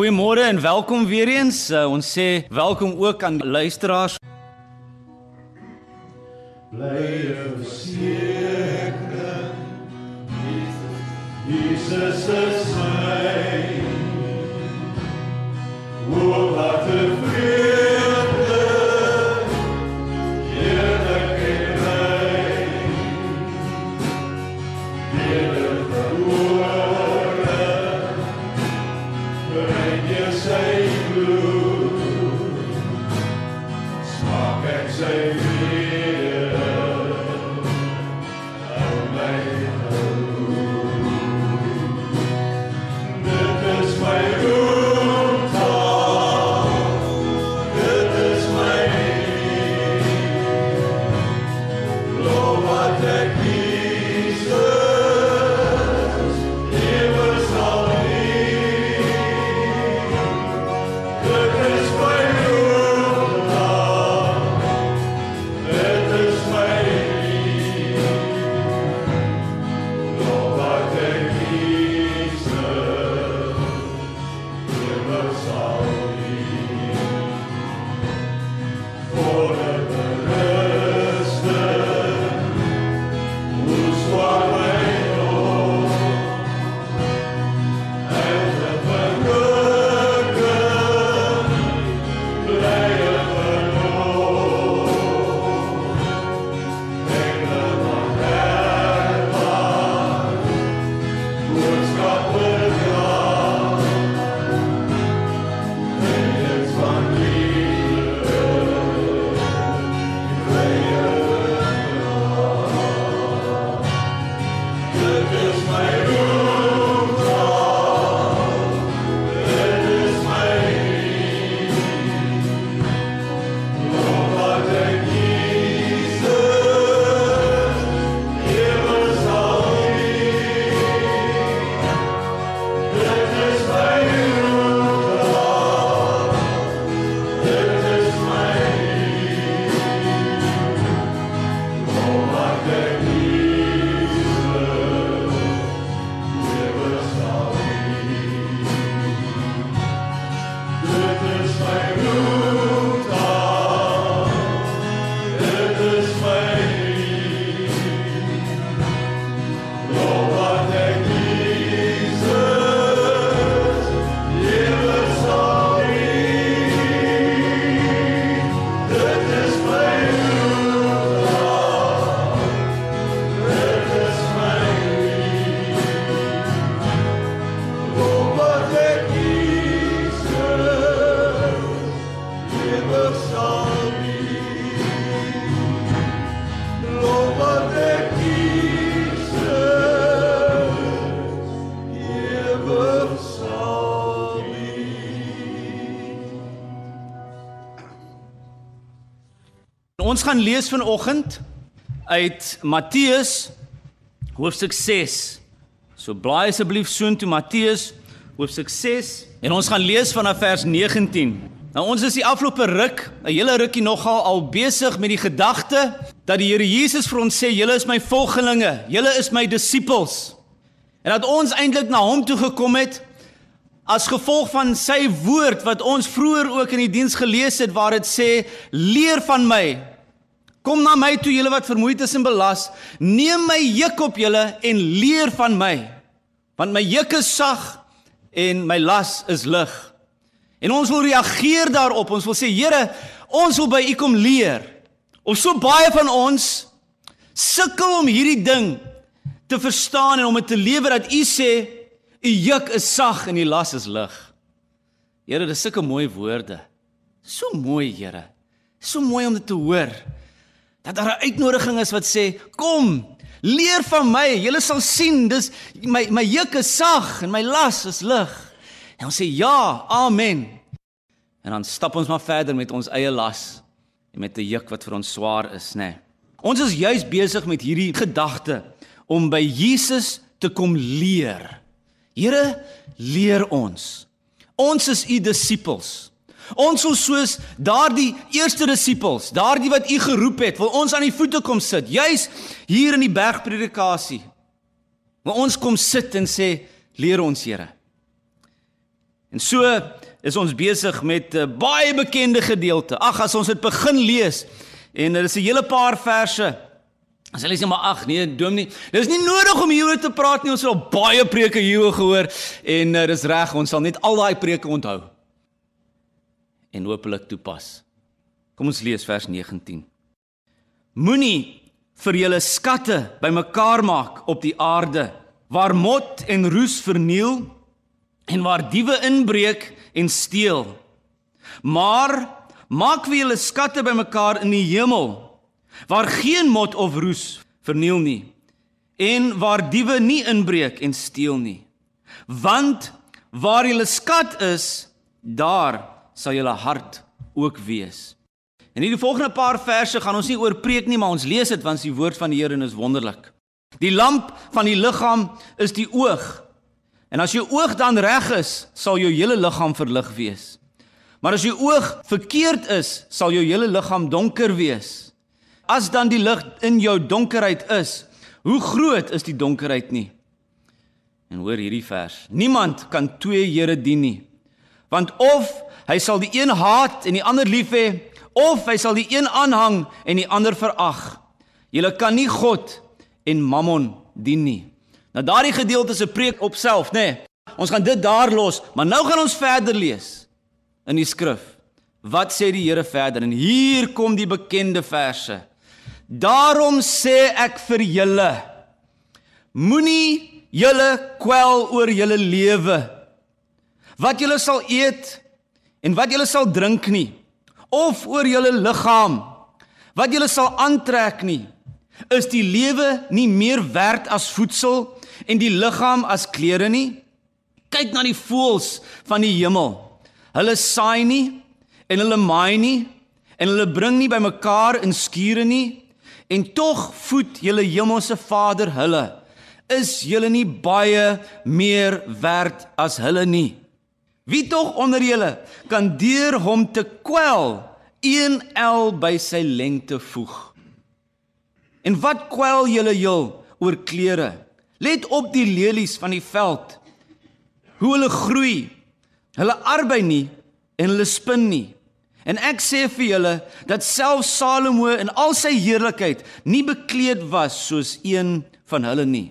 Goeiemôre en welkom weer eens. Uh, ons sê welkom ook aan luisteraars. Bly verseker Jesus Jesus is my Wo wat gaan lees vanoggend uit Matteus hoofstuk 6. So blaai asseblief soontoe Matteus hoofstuk 6 en ons gaan lees vanaf vers 19. Nou ons is die afgelope ruk, 'n hele rukkie nogal al besig met die gedagte dat die Here Jesus vir ons sê julle is my volgelinge, julle is my disippels. En dat ons eintlik na hom toe gekom het as gevolg van sy woord wat ons vroeër ook in die diens gelees het waar dit sê leer van my kom na my toe julle wat vermoeid is en belas neem my juk op julle en leer van my want my juk is sag en my las is lig en ons wil reageer daarop ons wil sê Here ons wil by u kom leer of so baie van ons sukkel om hierdie ding te verstaan en om dit te lewe dat u sê U juk is sag en die las is lig. Here, dis sulke mooi woorde. So mooi, Here. So mooi om dit te hoor. Dat daar 'n uitnodiging is wat sê, "Kom, leer van my. Julle sal sien, dis my my juk is sag en my las is lig." En ons sê, "Ja, amen." En dan stap ons maar verder met ons eie las en met 'n juk wat vir ons swaar is, nê. Nee. Ons is juis besig met hierdie gedagte om by Jesus te kom leer. Here, leer ons. Ons is u disippels. Ons wil soos daardie eerste disippels, daardie wat u geroep het, wil ons aan die voete kom sit, juis hier in die bergpredikasie. Waar ons kom sit en sê, leer ons, Here. En so is ons besig met 'n baie bekende gedeelte. Ag, as ons dit begin lees en dit is 'n hele paar verse. As hulle sê maar ag nee, dominee, dis nie nodig om hieroor te praat nie. Ons het al baie preke hieroor gehoor en uh, dis reg, ons sal net al daai preke onthou en hopelik toepas. Kom ons lees vers 19. Moenie vir julle skatte bymekaar maak op die aarde waar mot en roes verniel en waar diewe inbreek en steel. Maar maak vir julle skatte bymekaar in die hemel waar geen mot of roes verniel nie en waar diewe nie inbreek en steel nie. Want waar julle skat is, daar sal julle hart ook wees. En hierdie volgende paar verse gaan ons nie oor preek nie, maar ons lees dit want die woord van die Here is wonderlik. Die lamp van die liggaam is die oog. En as jou oog dan reg is, sal jou hele liggaam verlig wees. Maar as jou oog verkeerd is, sal jou hele liggaam donker wees. As dan die lig in jou donkerheid is, hoe groot is die donkerheid nie? En hoor hierdie vers. Niemand kan twee here dien nie. Want of hy sal die een haat en die ander lief hê, of hy sal die een aanhang en die ander verag. Jy kan nie God en Mammon dien nie. Nou daardie gedeelte 'n preek op self, nê? Nee. Ons gaan dit daar los, maar nou gaan ons verder lees in die skrif. Wat sê die Here verder? En hier kom die bekende verse. Daarom sê ek vir julle: Moenie julle kwel oor julle lewe. Wat julle sal eet en wat julle sal drink nie, of oor julle liggaam wat julle sal aantrek nie. Is die lewe nie meer werd as voedsel en die liggaam as klere nie? Kyk na die voëls van die hemel. Hulle saai nie en hulle maai nie en hulle bring nie bymekaar in skure nie en tog voed julle hemelse Vader hulle. Is julle nie baie meer werd as hulle nie? Wie tog onder julle kan deur hom te kwel een el by sy lengte voeg? En wat kwel julle heel oor klere? Let op die lelies van die veld. Hoe hulle groei. Hulle arbei nie en hulle spin nie. En ek sê vir julle dat self Salomo in al sy heerlikheid nie bekleed was soos een van hulle nie.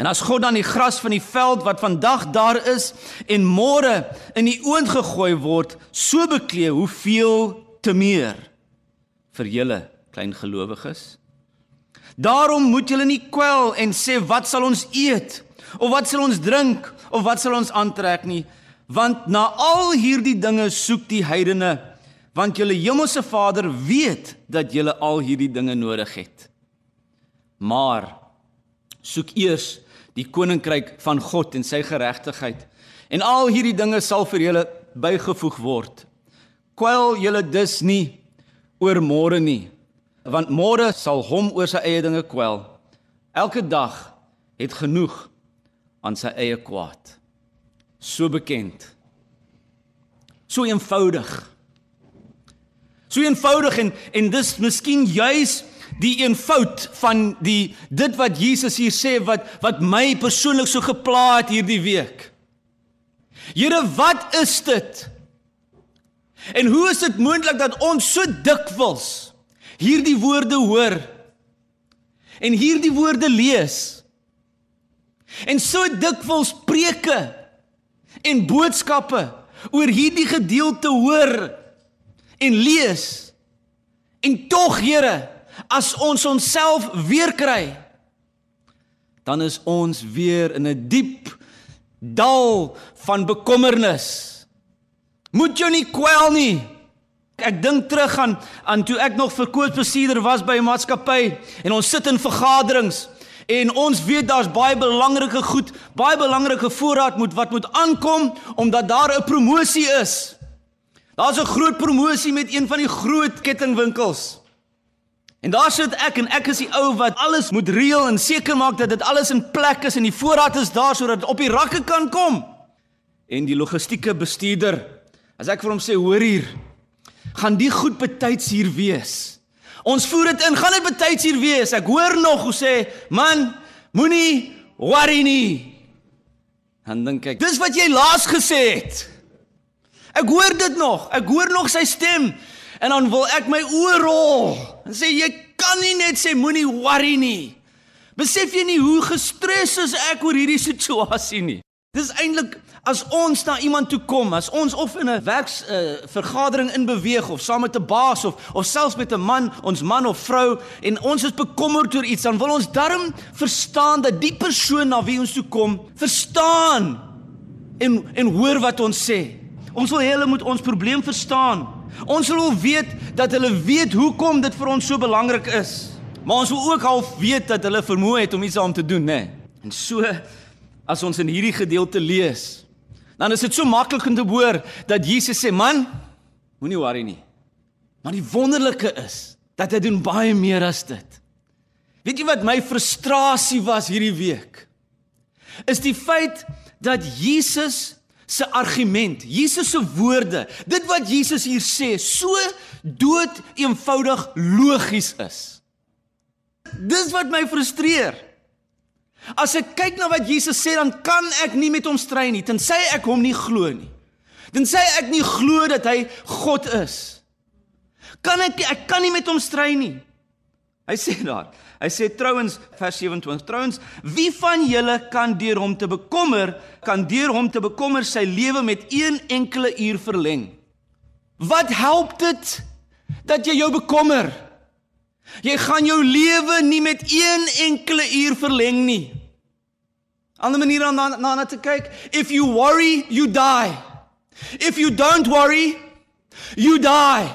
En as God dan die gras van die veld wat vandag daar is en môre in die oond gegooi word, so bekleed, hoeveel te meer vir julle klein gelowiges? Daarom moet julle nie kwel en sê wat sal ons eet? Of wat sal ons drink? Of wat sal ons aantrek nie? Want na al hierdie dinge soek die heidene want julle hemelse Vader weet dat julle al hierdie dinge nodig het. Maar soek eers die koninkryk van God en sy geregtigheid en al hierdie dinge sal vir julle bygevoeg word kwel julle dus nie oor môre nie want môre sal hom oor sy eie dinge kwel. Elke dag het genoeg aan sy eie kwaad. So bekend. So eenvoudig. So eenvoudig en en dis miskien juis die eenvoud van die dit wat Jesus hier sê wat wat my persoonlik so gepla het hierdie week. Here, wat is dit? En hoe is dit moontlik dat ons so dikwels hierdie woorde hoor en hierdie woorde lees en so dikwels preke en boodskappe oor hierdie gedeelte hoor en lees en tog Here as ons onsself weer kry dan is ons weer in 'n diep dal van bekommernis moet jou nie kwel nie Ek dink terug aan aan toe ek nog verkoopsbestuurder was by 'n maatskappy en ons sit in vergaderings en ons weet daar's baie belangrike goed, baie belangrike voorraad moet wat moet aankom omdat daar 'n promosie is. Daar's 'n groot promosie met een van die groot kettingwinkels. En daar sit ek en ek is die ou wat alles moet reël en seker maak dat dit alles in plek is en die voorraad is daar sodat dit op die rakke kan kom. En die logistieke bestuurder, as ek vir hom sê, hoor hier, gaan die goed betyds hier wees. Ons voer dit in, gaan dit betyds hier wees. Ek hoor nog hoe sê, man, moenie worry nie. dan dink ek, dis wat jy laas gesê het. Ek hoor dit nog. Ek hoor nog sy stem. En dan wil ek my oë rol en sê jy kan nie net sê moenie worry nie. Besef jy nie hoe gestres is ek oor hierdie situasie nie? Dis eintlik as ons na iemand toe kom, as ons of in 'n werks uh, vergadering in beweeg of saam met 'n baas of of selfs met 'n man, ons man of vrou en ons is bekommerd oor iets, dan wil ons darm verstaan dat die persoon na wie ons toe kom, verstaan en en hoor wat ons sê. Ons wil hê hulle moet ons probleem verstaan. Ons wil weet dat hulle weet hoekom dit vir ons so belangrik is. Maar ons wil ook half weet dat hulle vermoë het om iets aan te doen, né? En so as ons in hierdie gedeelte lees, dan is dit so maklik om te hoor dat Jesus sê, "Man, moenie worry nie." Maar die wonderlike is dat hy doen baie meer as dit. Weet jy wat my frustrasie was hierdie week? Is die feit dat Jesus se argument, Jesus se woorde, dit wat Jesus hier sê, so dood eenvoudig logies is. Dis wat my frustreer. As ek kyk na wat Jesus sê, dan kan ek nie met hom stry nie, tensy ek hom nie glo nie. Tensy ek nie glo dat hy God is. Kan ek ek kan nie met hom stry nie. Hy sê daar. Hy sê trouens vers 27. Trouens, wie van julle kan deur hom te bekommer, kan deur hom te bekommer sy lewe met een enkele uur verleng? Wat help dit dat jy jou bekommer? Jy gaan jou lewe nie met een enkele uur verleng nie. Ander manier om na na na te kyk, if you worry, you die. If you don't worry, you die.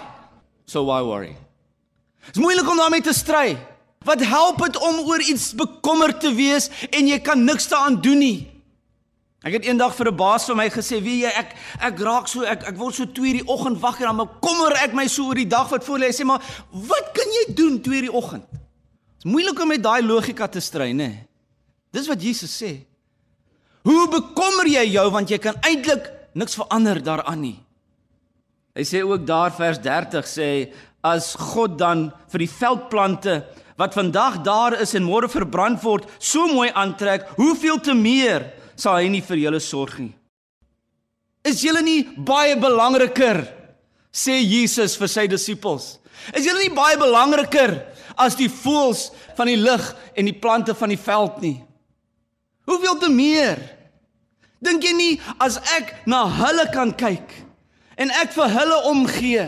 So why worry? Dit is moeilik om daarmee te stry. Wat help dit om oor iets bekommerd te wees en jy kan niks daaraan doen nie? Ek het eendag vir 'n baas van my gesê, "Wie jy ek ek raak so ek ek word so 2:00 die oggend wakker en dan bekommer ek my so oor die dag wat voor lê." Hy sê, "Maar wat kan jy doen 2:00 die oggend?" Dit is moeilik om met daai logika te stry, nê? Dis wat Jesus sê. Hoe bekommer jy jou want jy kan eintlik niks verander daaraan nie. Hy sê ook daar vers 30 sê as God dan vir die veldplante wat vandag daar is en môre verbrand word, so mooi aantrek, hoeveel te meer sal hy nie vir julle sorg nie. Is julle nie baie belangriker sê Jesus vir sy disippels? Is julle nie baie belangriker as die voëls van die lug en die plante van die veld nie? Hoeveel te meer? Dink jy nie as ek na hulle kan kyk en ek vir hulle omgee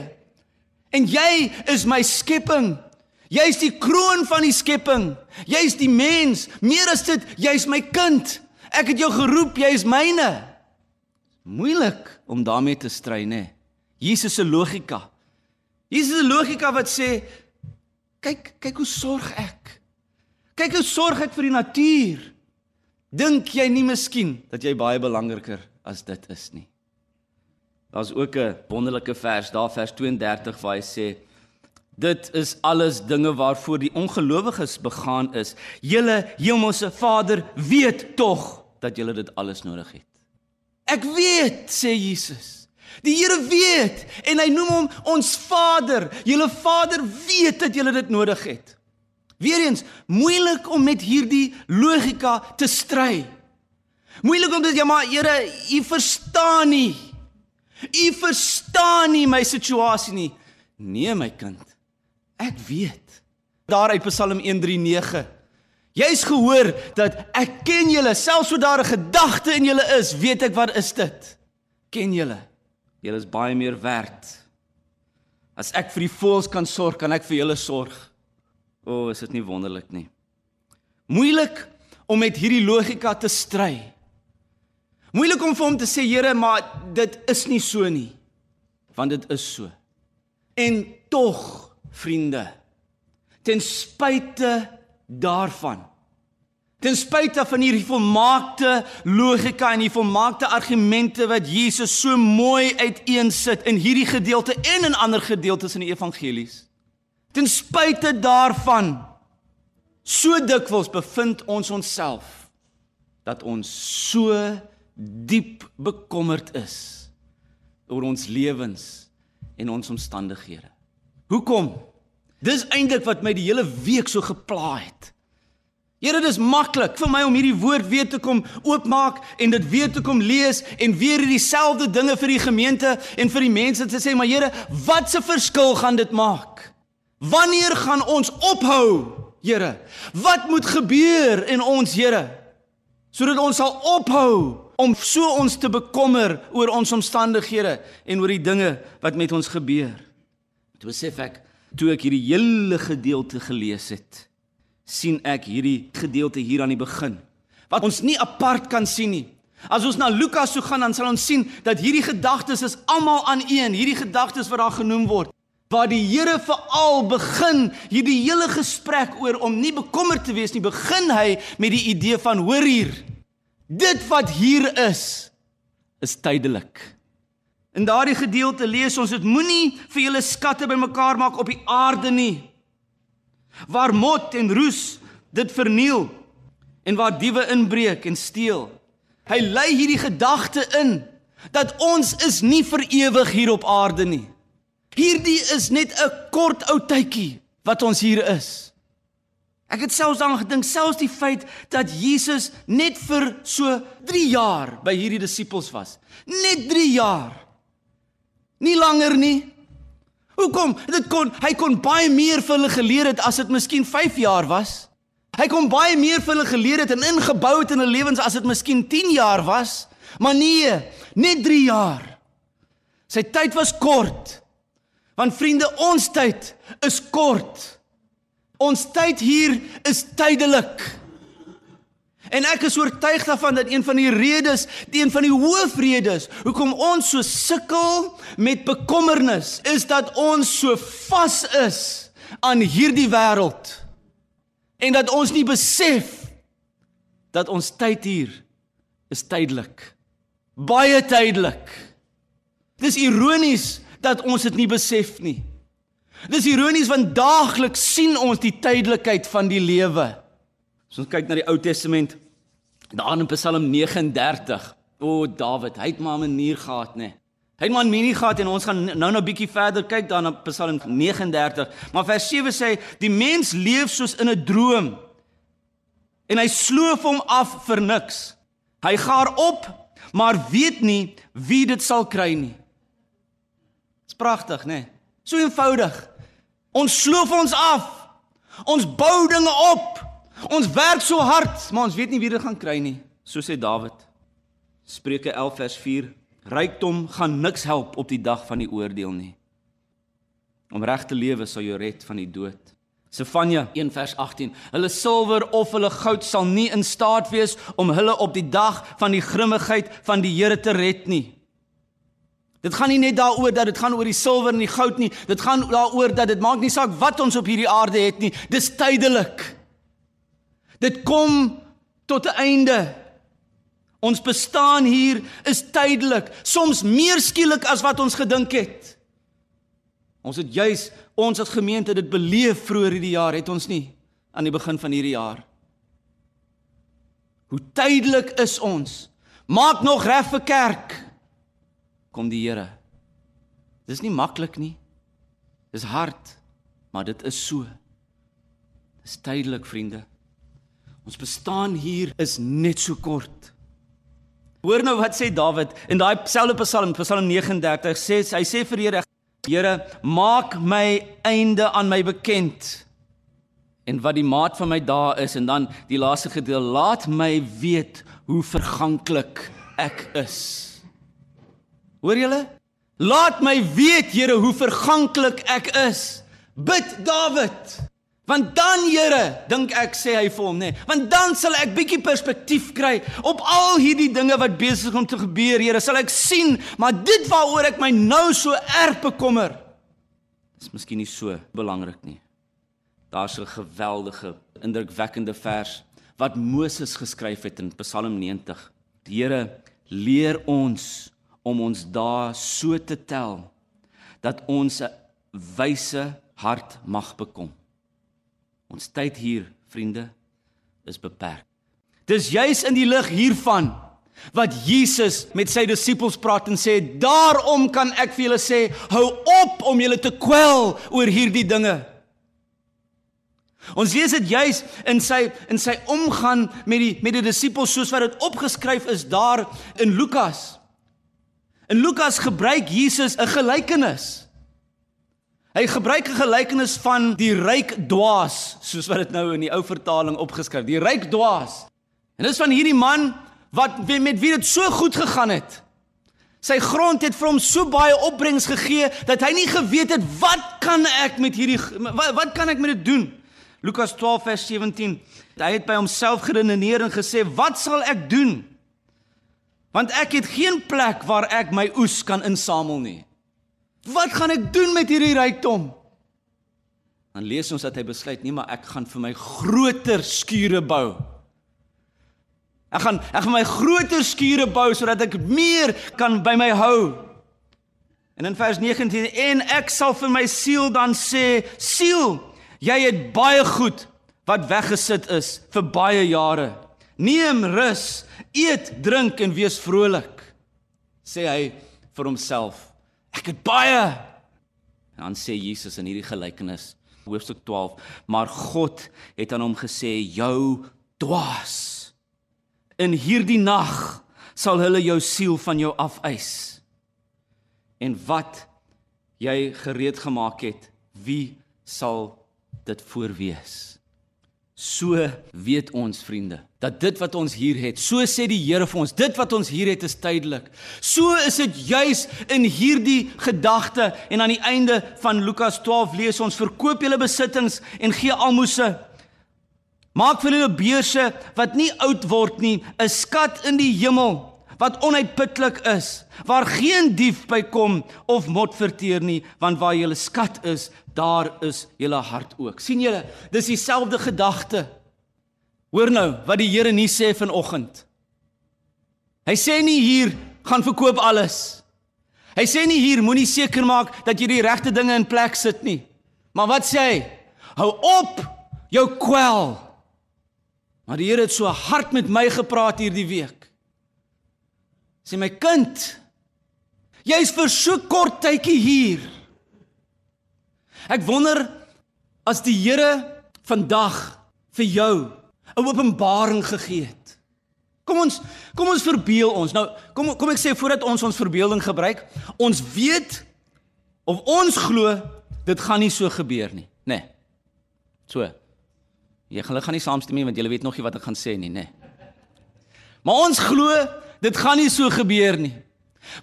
en jy is my skepping Jy's die kroon van die skepping. Jy's die mens. Meer as dit, jy's my kind. Ek het jou geroep, jy's myne. Moeilik om daarmee te stry, nê? Jesus se logika. Jesus se logika wat sê kyk, kyk hoe sorg ek. Kyk hoe sorg ek vir die natuur. Dink jy nie miskien dat jy baie belangriker as dit is nie? Daar's ook 'n wonderlike vers, daar vers 32 waar hy sê Dit is alles dinge waarvoor die ongelowiges begaan is. Julle hemelse Vader weet tog dat julle dit alles nodig het. Ek weet, sê Jesus. Die Here weet en hy noem hom ons Vader. Julle Vader weet dat julle dit nodig het. Weereens, moeilik om met hierdie logika te stry. Moeilik om dit ja maar Here, u verstaan nie. U verstaan nie my situasie nie. Nee my kind. Ek weet. Daar uit Psalm 139. Jy's gehoor dat ek ken julle, selfs so daar 'n gedagte in julle is, weet ek wat is dit? Ken julle. Julle is baie meer werd. As ek vir die voëls kan sorg, kan ek vir julle sorg. O, oh, is dit nie wonderlik nie? Moeilik om met hierdie logika te stry. Moeilik om vir hom te sê, Here, maar dit is nie so nie. Want dit is so. En tog vriende. Ten spyte daarvan. Ten spyte van hierdie volmaakte logika en die volmaakte argumente wat Jesus so mooi uiteensit in hierdie gedeelte en in ander gedeeltes in die evangelies. Ten spyte daarvan so dikwels bevind ons onsself dat ons so diep bekommerd is oor ons lewens en ons omstandighede. Hoekom? Dis eintlik wat my die hele week so gepla het. Here, dis maklik vir my om hierdie woord weer te kom oopmaak en dit weer te kom lees en weer dieselfde dinge vir die gemeente en vir die mense te sê, maar Here, wat 'n verskil gaan dit maak? Wanneer gaan ons ophou, Here? Wat moet gebeur in ons, Here? Sodat ons sal ophou om so ons te bekommer oor ons omstandighede en oor die dinge wat met ons gebeur. Toe besef ek toe ek hierdie hele gedeelte gelees het, sien ek hierdie gedeelte hier aan die begin wat ons nie apart kan sien nie. As ons na Lukas toe gaan dan sal ons sien dat hierdie gedagtes is almal aan een, hierdie gedagtes wat daar genoem word. Waar die Here veral begin hierdie hele gesprek oor om nie bekommerd te wees nie, begin hy met die idee van hoor hier. Dit wat hier is is tydelik. In daardie gedeelte lees ons dit moenie vir julle skatte bymekaar maak op die aarde nie waar mot en roes dit verniel en waar diewe inbreek en steel. Hy lei hierdie gedagte in dat ons is nie vir ewig hier op aarde nie. Hierdie is net 'n kort ou tydjie wat ons hier is. Ek het selfs daaraan gedink, selfs die feit dat Jesus net vir so 3 jaar by hierdie disippels was. Net 3 jaar. Nie langer nie. Hoekom? Dit kon hy kon baie meer vir hulle geleer het as dit miskien 5 jaar was. Hy kon baie meer vir hulle geleer het en ingebou het in hulle lewens as dit miskien 10 jaar was. Maar nee, net 3 jaar. Sy tyd was kort. Want vriende, ons tyd is kort. Ons tyd hier is tydelik. En ek is oortuig daarvan dat een van die redes, een van die hoofredes hoekom ons so sukkel met bekommernis, is dat ons so vas is aan hierdie wêreld. En dat ons nie besef dat ons tyd hier is tydelik. Baie tydelik. Dis ironies dat ons dit nie besef nie. Dis ironies want daagliks sien ons die tydelikheid van die lewe. As ons kyk na die Ou Testament, daar in Psalm 39. O Dawid, hy het maar 'n manier gehad, nê. Nee. Hy het maar 'n manier gehad en ons gaan nou nou bietjie verder kyk daarna Psalm 39. Maar vers 7 sê die mens leef soos in 'n droom. En hy sloof hom af vir niks. Hy gaar op, maar weet nie wie dit sal kry nie. Dit's pragtig, nê. Nee. So eenvoudig. Ons sloof ons af. Ons bou dinge op. Ons werk so hard, maar ons weet nie wie dit gaan kry nie, so sê Dawid. Spreuke 11 vers 4: Rykdom gaan niks help op die dag van die oordeel nie. Om reg te lewe sal jou red van die dood. Sefanja 1 vers 18: Hulle silwer of hulle goud sal nie in staat wees om hulle op die dag van die grimmigheid van die Here te red nie. Dit gaan nie net daaroor dat dit gaan oor die silwer en die goud nie. Dit gaan daaroor dat dit maak nie saak wat ons op hierdie aarde het nie. Dis tydelik. Dit kom tot 'n einde. Ons bestaan hier is tydelik, soms meer skielik as wat ons gedink het. Ons het juis ons as gemeente dit beleef vroeër hierdie jaar, het ons nie aan die begin van hierdie jaar. Hoe tydelik is ons? Maak nog reg vir kerk. Kom die Here. Dis nie maklik nie. Dis hard, maar dit is so. Dis tydelik, vriende. Ons bestaan hier is net so kort. Hoor nou wat sê Dawid in daai selfde Psalm, Psalm 39 sê hy sê vir die Here, Here, maak my einde aan my bekend. En wat die maat van my dae is en dan die laaste gedeelte, laat my weet hoe verganklik ek is. Hoor julle? Laat my weet, Here, hoe verganklik ek is. Bid Dawid. Want dan Here, dink ek sê hy vir hom nê, nee, want dan sal ek bietjie perspektief kry op al hierdie dinge wat besig om te gebeur, Here, sal ek sien, maar dit waaroor ek my nou so erg bekommer, is miskien nie so belangrik nie. Daar's 'n geweldige, indrukwekkende vers wat Moses geskryf het in Psalm 90. Die Here leer ons om ons dae so te tel dat ons 'n wyse hart mag bekom. Ons tyd hier, vriende, is beperk. Dis juis in die lig hiervan wat Jesus met sy disippels praat en sê: "Daarom kan ek vir julle sê, hou op om julle te kwel oor hierdie dinge." Ons lees dit juis in sy in sy omgang met die met die disippels soos wat dit opgeskryf is daar in Lukas. In Lukas gebruik Jesus 'n gelykenis. Hy gebruik 'n gelykenis van die ryk dwaas, soos wat dit nou in die ou vertaling opgeskryf, die ryk dwaas. En dis van hierdie man wat met wie dit so goed gegaan het. Sy grond het vir hom so baie opbrengs gegee dat hy nie geweet het wat kan ek met hierdie wat, wat kan ek met dit doen? Lukas 12 vers 17. Hy het by homself geredeneer en gesê, "Wat sal ek doen? Want ek het geen plek waar ek my oes kan insamel nie. Wat gaan ek doen met hierdie rykdom?" Dan lees ons dat hy besluit, "Nee, maar ek gaan vir my groter skure bou." Ek gaan ek gaan my groter skure bou sodat ek meer kan by my hou. En in vers 19 en ek sal vir my siel dan sê, siel, jy het baie goed wat weggesit is vir baie jare. Neem rus, eet, drink en wees vrolik. Sê hy vir homself. Ek het baie. En dan sê Jesus in hierdie gelykenis, hoofstuk 12, maar God het aan hom gesê, jou dwaas In hierdie nag sal hulle jou siel van jou afeis. En wat jy gereed gemaak het, wie sal dit voorwees? So weet ons vriende dat dit wat ons hier het, so sê die Here vir ons, dit wat ons hier het is tydelik. So is dit juis in hierdie gedagte en aan die einde van Lukas 12 lees ons verkoop julle besittings en gee almoses Maak vir hulle beurse wat nie oud word nie, 'n skat in die hemel wat onuitputlik is, waar geen dief by kom of mot verteer nie, want waar julle skat is, daar is julle hart ook. sien julle, dis dieselfde gedagte. Hoor nou wat die Here nie sê vanoggend. Hy sê nie hier gaan verkoop alles. Hy sê nie hier moenie seker maak dat jy die regte dinge in plek sit nie. Maar wat sê hy? Hou op jou kwel. Maar die Here het so hard met my gepraat hierdie week. Sê my kind, jy's vir so kort tydjie hier. Ek wonder as die Here vandag vir jou 'n openbaring gegee het. Kom ons kom ons verbeel ons. Nou kom kom ek sê voordat ons ons verbeelding gebruik, ons weet of ons glo dit gaan nie so gebeur nie, nê. Nee. So. Jy gaan hulle gaan nie saamstem nie want jy weet nog nie wat ek gaan sê nie, nê. Maar ons glo dit gaan nie so gebeur nie.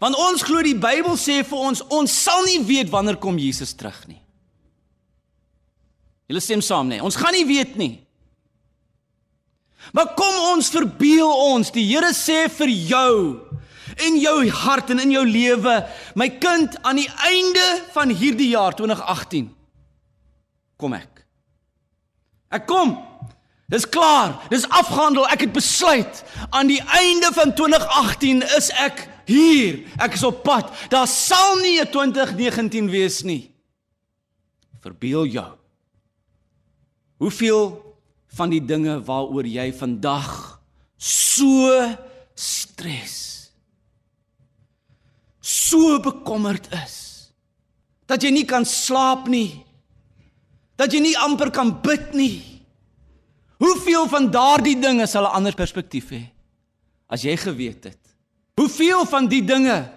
Want ons glo die Bybel sê vir ons ons sal nie weet wanneer kom Jesus terug nie. Julle stem saam nê. Ons gaan nie weet nie. Maar kom ons verbeel ons, die Here sê vir jou in jou hart en in jou lewe, my kind, aan die einde van hierdie jaar 2018 kom ek. Ek kom. Dis klaar. Dis afgehandel. Ek het besluit aan die einde van 2018 is ek hier. Ek is op pad. Daar sal nie 'n 2019 wees nie. Verbeel jou. Hoeveel van die dinge waaroor jy vandag so stres so bekommerd is dat jy nie kan slaap nie dat jy nie amper kan bid nie. Hoeveel van daardie dinge sal 'n ander perspektief hê as jy geweet het? Hoeveel van die dinge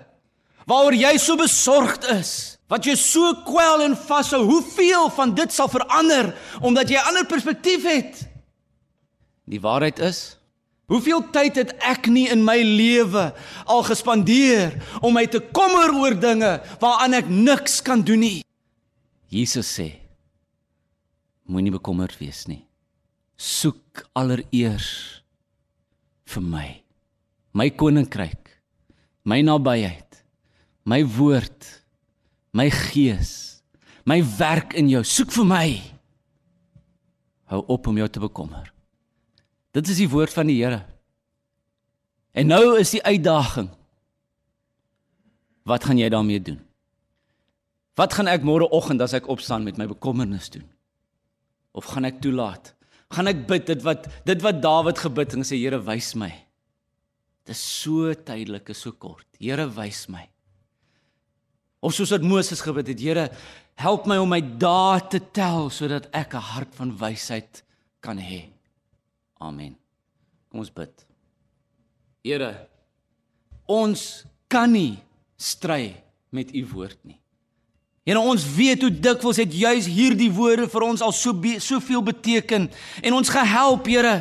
waaroor jy so besorgd is, wat jy so kwel en vashou, hoeveel van dit sal verander omdat jy 'n ander perspektief het? Die waarheid is, hoeveel tyd het ek nie in my lewe al gespandeer om my te kommer oor dinge waaraan ek niks kan doen nie? Jesus sê Moenie bekommerd wees nie. Soek allereers vir my. My koninkryk, my nabyheid, my woord, my gees, my werk in jou. Soek vir my. Hou op om jou te bekommer. Dit is die woord van die Here. En nou is die uitdaging. Wat gaan jy daarmee doen? Wat gaan ek môre oggend as ek opstaan met my bekommernis doen? of gaan ek toelaat? Gaan ek bid dit wat dit wat Dawid gebid en sê Here wys my. Dit is so tydelik, is so kort. Here wys my. Of soos wat Moses gebid het, Here, help my om my dae te tel sodat ek 'n hart van wysheid kan hê. Amen. Kom ons bid. Here, ons kan nie stry met u woord nie. Here ons weet hoe dikwels het juis hierdie woorde vir ons al so be, soveel beteken en ons gehelp, Here.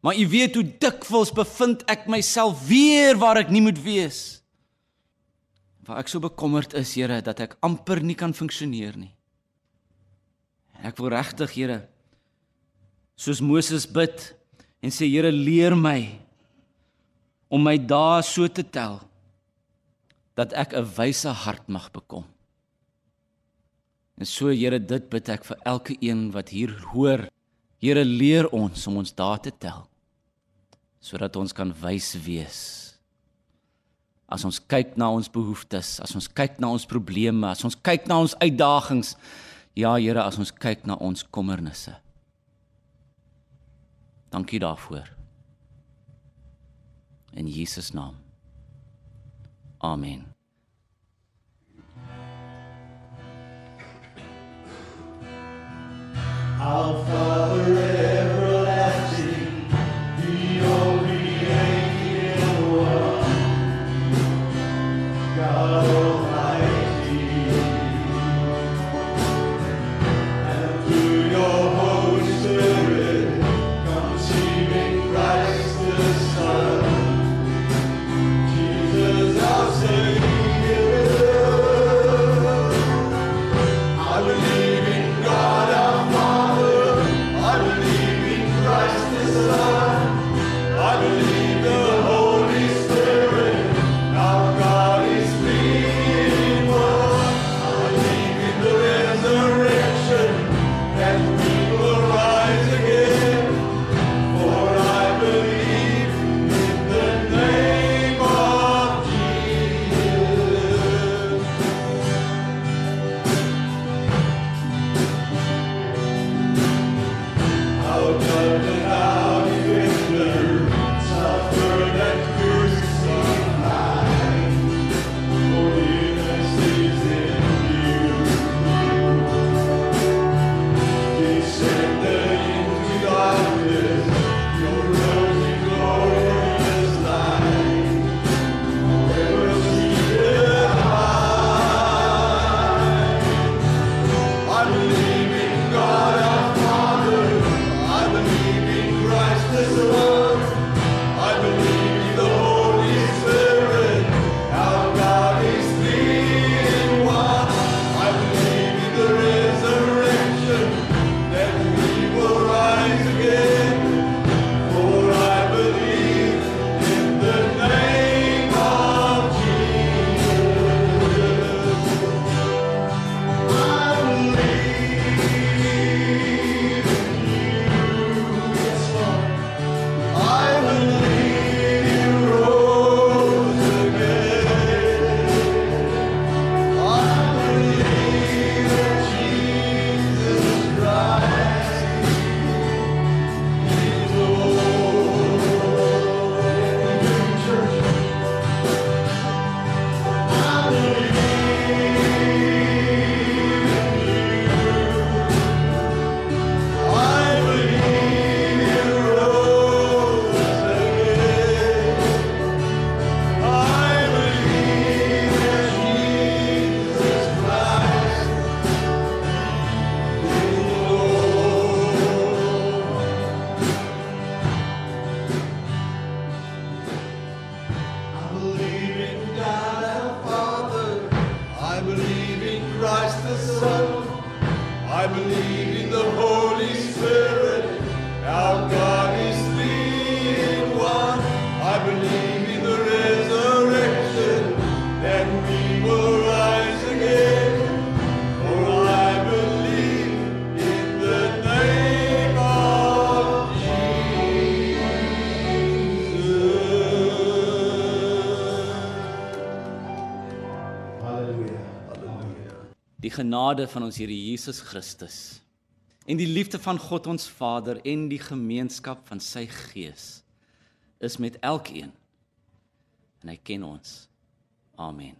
Maar u weet hoe dikwels bevind ek myself weer waar ek nie moet wees waar ek so bekommerd is, Here, dat ek amper nie kan funksioneer nie. Ek wil regtig, Here, soos Moses bid en sê, Here, leer my om my dae so te tel dat ek 'n wyse hart mag bekom. En so, Here, dit bid ek vir elke een wat hier hoor. Here, leer ons om ons dae te tel sodat ons kan wys wees as ons kyk na ons behoeftes, as ons kyk na ons probleme, as ons kyk na ons uitdagings, ja Here, as ons kyk na ons kommernisse. Dankie daarvoor. In Jesus naam. Amen. Alpha. Genade van ons Here Jesus Christus en die liefde van God ons Vader en die gemeenskap van sy Gees is met elkeen. En hy ken ons. Amen.